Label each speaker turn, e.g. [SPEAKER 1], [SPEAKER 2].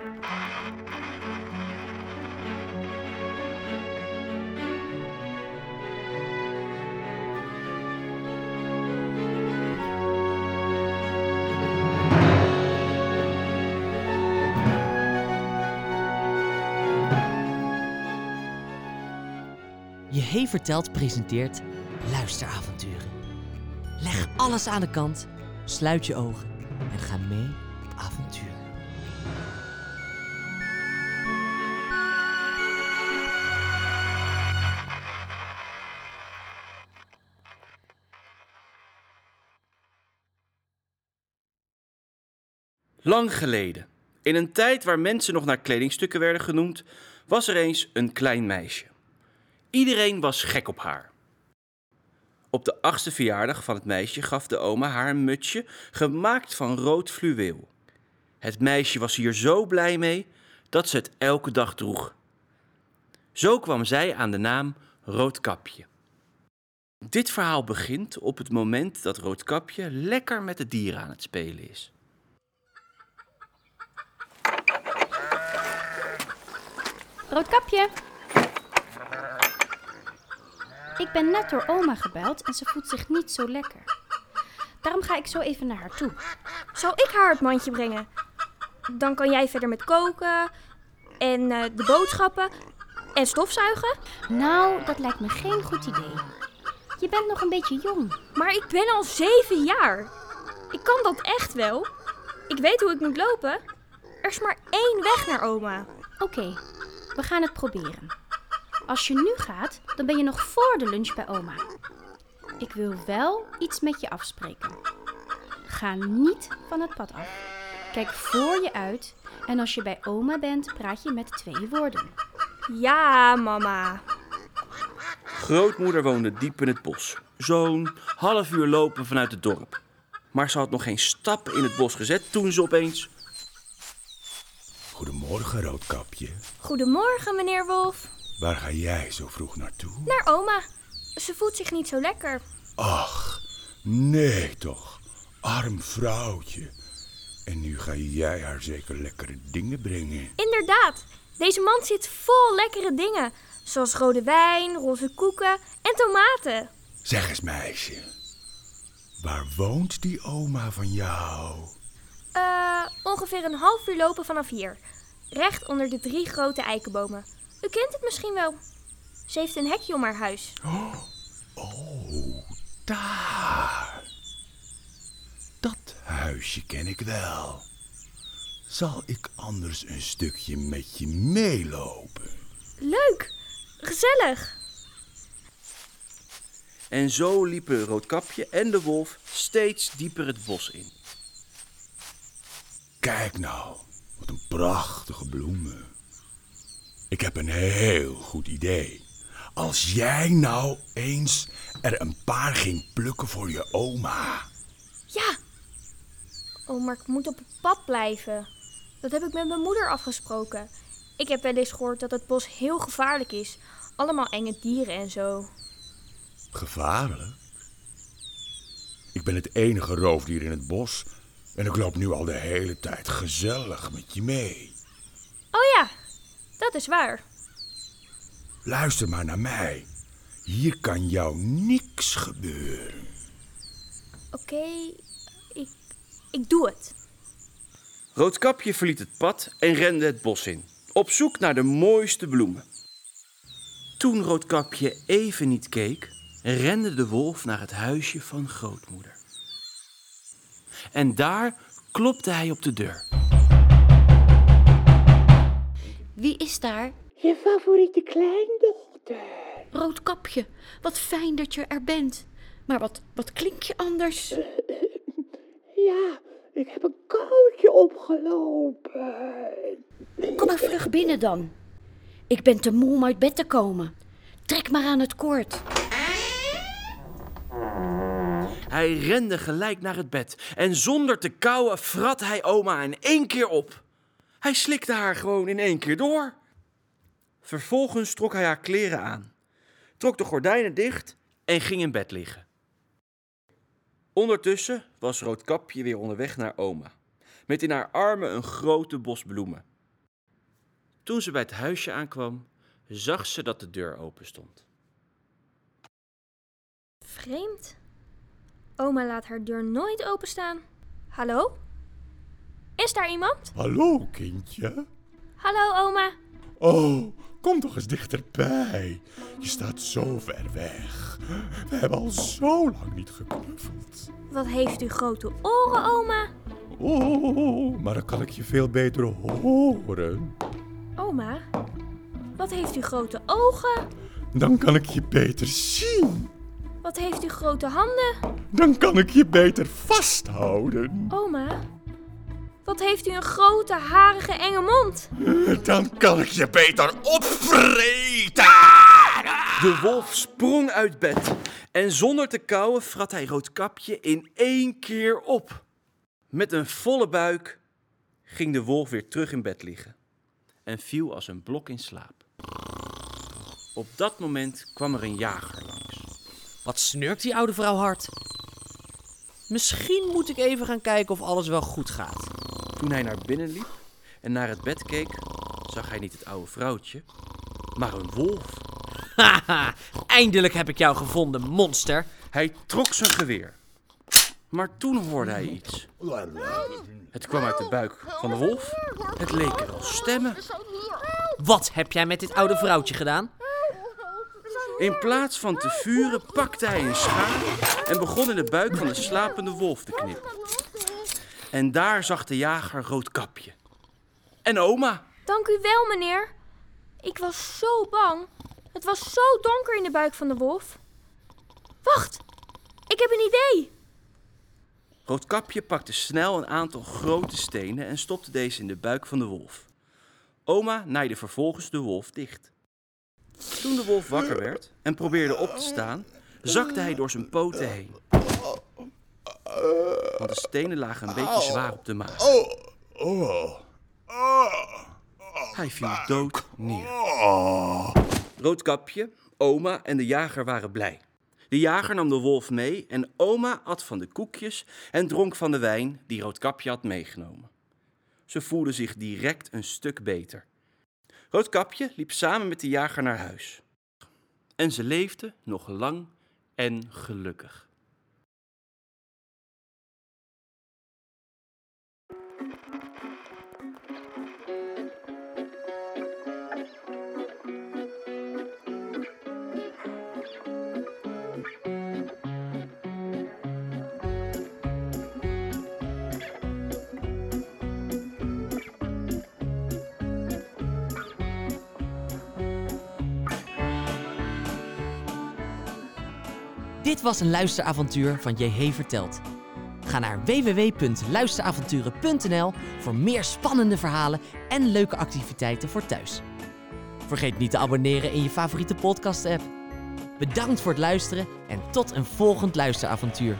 [SPEAKER 1] Je Hey Vertelt presenteert luisteravonturen. Leg alles aan de kant, sluit je ogen en ga mee op avontuur.
[SPEAKER 2] Lang geleden, in een tijd waar mensen nog naar kledingstukken werden genoemd, was er eens een klein meisje. Iedereen was gek op haar. Op de achtste verjaardag van het meisje gaf de oma haar een mutsje gemaakt van rood fluweel. Het meisje was hier zo blij mee dat ze het elke dag droeg. Zo kwam zij aan de naam Roodkapje. Dit verhaal begint op het moment dat Roodkapje lekker met de dieren aan het spelen is.
[SPEAKER 3] Roodkapje. Ik ben net door oma gebeld en ze voelt zich niet zo lekker. Daarom ga ik zo even naar haar toe.
[SPEAKER 4] Zal ik haar het mandje brengen? Dan kan jij verder met koken en eh, de boodschappen en stofzuigen.
[SPEAKER 3] Nou, dat lijkt me geen goed idee. Je bent nog een beetje jong.
[SPEAKER 4] Maar ik ben al zeven jaar. Ik kan dat echt wel. Ik weet hoe ik moet lopen. Er is maar één weg naar oma.
[SPEAKER 3] Oké, we gaan het proberen. Als je nu gaat, dan ben je nog voor de lunch bij oma. Ik wil wel iets met je afspreken. Ga niet van het pad af. Kijk voor je uit en als je bij oma bent, praat je met twee woorden.
[SPEAKER 4] Ja, mama.
[SPEAKER 2] Grootmoeder woonde diep in het bos. Zo'n half uur lopen vanuit het dorp. Maar ze had nog geen stap in het bos gezet toen ze opeens...
[SPEAKER 5] Goedemorgen, Roodkapje.
[SPEAKER 4] Goedemorgen, meneer Wolf.
[SPEAKER 5] Waar ga jij zo vroeg naartoe?
[SPEAKER 4] Naar oma. Ze voelt zich niet zo lekker.
[SPEAKER 5] Ach, nee toch. Arm vrouwtje. En nu ga jij haar zeker lekkere dingen brengen.
[SPEAKER 4] Inderdaad. Deze mand zit vol lekkere dingen. Zoals rode wijn, roze koeken en tomaten.
[SPEAKER 5] Zeg eens, meisje. Waar woont die oma van jou?
[SPEAKER 4] Eh, ongeveer een half uur lopen vanaf hier. Recht onder de drie grote eikenbomen. U kent het misschien wel. Ze heeft een hekje om haar huis.
[SPEAKER 5] Oh, daar. Dat huisje ken ik wel. Zal ik anders een stukje met je meelopen?
[SPEAKER 4] Leuk. Gezellig.
[SPEAKER 2] En zo liepen Roodkapje en de wolf steeds dieper het bos in.
[SPEAKER 5] Kijk nou, wat een prachtige bloemen. Ik heb een heel goed idee. Als jij nou eens er een paar ging plukken voor je oma.
[SPEAKER 4] Ja. Oh, maar ik moet op het pad blijven. Dat heb ik met mijn moeder afgesproken. Ik heb wel eens gehoord dat het bos heel gevaarlijk is. Allemaal enge dieren en zo.
[SPEAKER 5] Gevaarlijk? Ik ben het enige roofdier in het bos en ik loop nu al de hele tijd gezellig met je mee.
[SPEAKER 4] Oh ja, dat is waar.
[SPEAKER 5] Luister maar naar mij. Hier kan jou niks gebeuren.
[SPEAKER 4] Oké, ik, ik doe het.
[SPEAKER 2] Roodkapje verliet het pad en rende het bos in, op zoek naar de mooiste bloemen. Toen Roodkapje even niet keek, rende de wolf naar het huisje van grootmoeder. En daar klopte hij op de deur.
[SPEAKER 3] Wie is daar?
[SPEAKER 6] Je favoriete kleindochter.
[SPEAKER 3] Roodkapje, wat fijn dat je er bent. Maar wat, wat klink je anders?
[SPEAKER 6] Ja, ik heb een koudje opgelopen.
[SPEAKER 3] Kom maar vlug binnen dan. Ik ben te moe om uit bed te komen. Trek maar aan het koord.
[SPEAKER 2] Hij rende gelijk naar het bed en zonder te kauwen vrat hij oma in één keer op. Hij slikte haar gewoon in één keer door. Vervolgens trok hij haar kleren aan, trok de gordijnen dicht en ging in bed liggen. Ondertussen was Roodkapje weer onderweg naar oma, met in haar armen een grote bos bloemen. Toen ze bij het huisje aankwam, zag ze dat de deur open stond.
[SPEAKER 4] Vreemd. Oma laat haar deur nooit openstaan. Hallo? Is daar iemand?
[SPEAKER 5] Hallo, kindje.
[SPEAKER 4] Hallo, oma.
[SPEAKER 5] Oh, kom toch eens dichterbij. Je staat zo ver weg. We hebben al zo lang niet geknuffeld.
[SPEAKER 4] Wat heeft u grote oren, oma?
[SPEAKER 5] Oh, maar dan kan ik je veel beter horen.
[SPEAKER 4] Oma, wat heeft u grote ogen?
[SPEAKER 5] Dan kan ik je beter zien.
[SPEAKER 4] Wat heeft u grote handen?
[SPEAKER 5] Dan kan ik je beter vasthouden.
[SPEAKER 4] Oma, wat heeft u een grote, harige, enge mond?
[SPEAKER 5] Dan kan ik je beter opvreten.
[SPEAKER 2] De wolf sprong uit bed en zonder te kauwen vrat hij Roodkapje in één keer op. Met een volle buik ging de wolf weer terug in bed liggen en viel als een blok in slaap. Op dat moment kwam er een jager langs.
[SPEAKER 1] Wat snurkt die oude vrouw hard? Misschien moet ik even gaan kijken of alles wel goed gaat.
[SPEAKER 2] Toen hij naar binnen liep en naar het bed keek, zag hij niet het oude vrouwtje, maar een wolf.
[SPEAKER 1] Haha, eindelijk heb ik jou gevonden, monster.
[SPEAKER 2] Hij trok zijn geweer. Maar toen hoorde hij iets. Het kwam uit de buik van de wolf. Het leken wel stemmen.
[SPEAKER 1] Wat heb jij met dit oude vrouwtje gedaan?
[SPEAKER 2] In plaats van te vuren pakte hij een schaar en begon in de buik van de slapende wolf te knippen. En daar zag de jager Roodkapje. En oma.
[SPEAKER 4] Dank u wel, meneer. Ik was zo bang. Het was zo donker in de buik van de wolf. Wacht, ik heb een idee.
[SPEAKER 2] Roodkapje pakte snel een aantal grote stenen en stopte deze in de buik van de wolf. Oma naaide vervolgens de wolf dicht. Toen de wolf wakker werd en probeerde op te staan, zakte hij door zijn poten heen. Want de stenen lagen een beetje zwaar op de maag. Hij viel dood neer. Roodkapje, oma en de jager waren blij. De jager nam de wolf mee en oma at van de koekjes en dronk van de wijn die Roodkapje had meegenomen. Ze voelde zich direct een stuk beter. Roodkapje liep samen met de jager naar huis. En ze leefden nog lang en gelukkig.
[SPEAKER 1] Dit was een luisteravontuur van JH Verteld. Ga naar www.luisteravonturen.nl voor meer spannende verhalen en leuke activiteiten voor thuis. Vergeet niet te abonneren in je favoriete podcast-app. Bedankt voor het luisteren en tot een volgend luisteravontuur.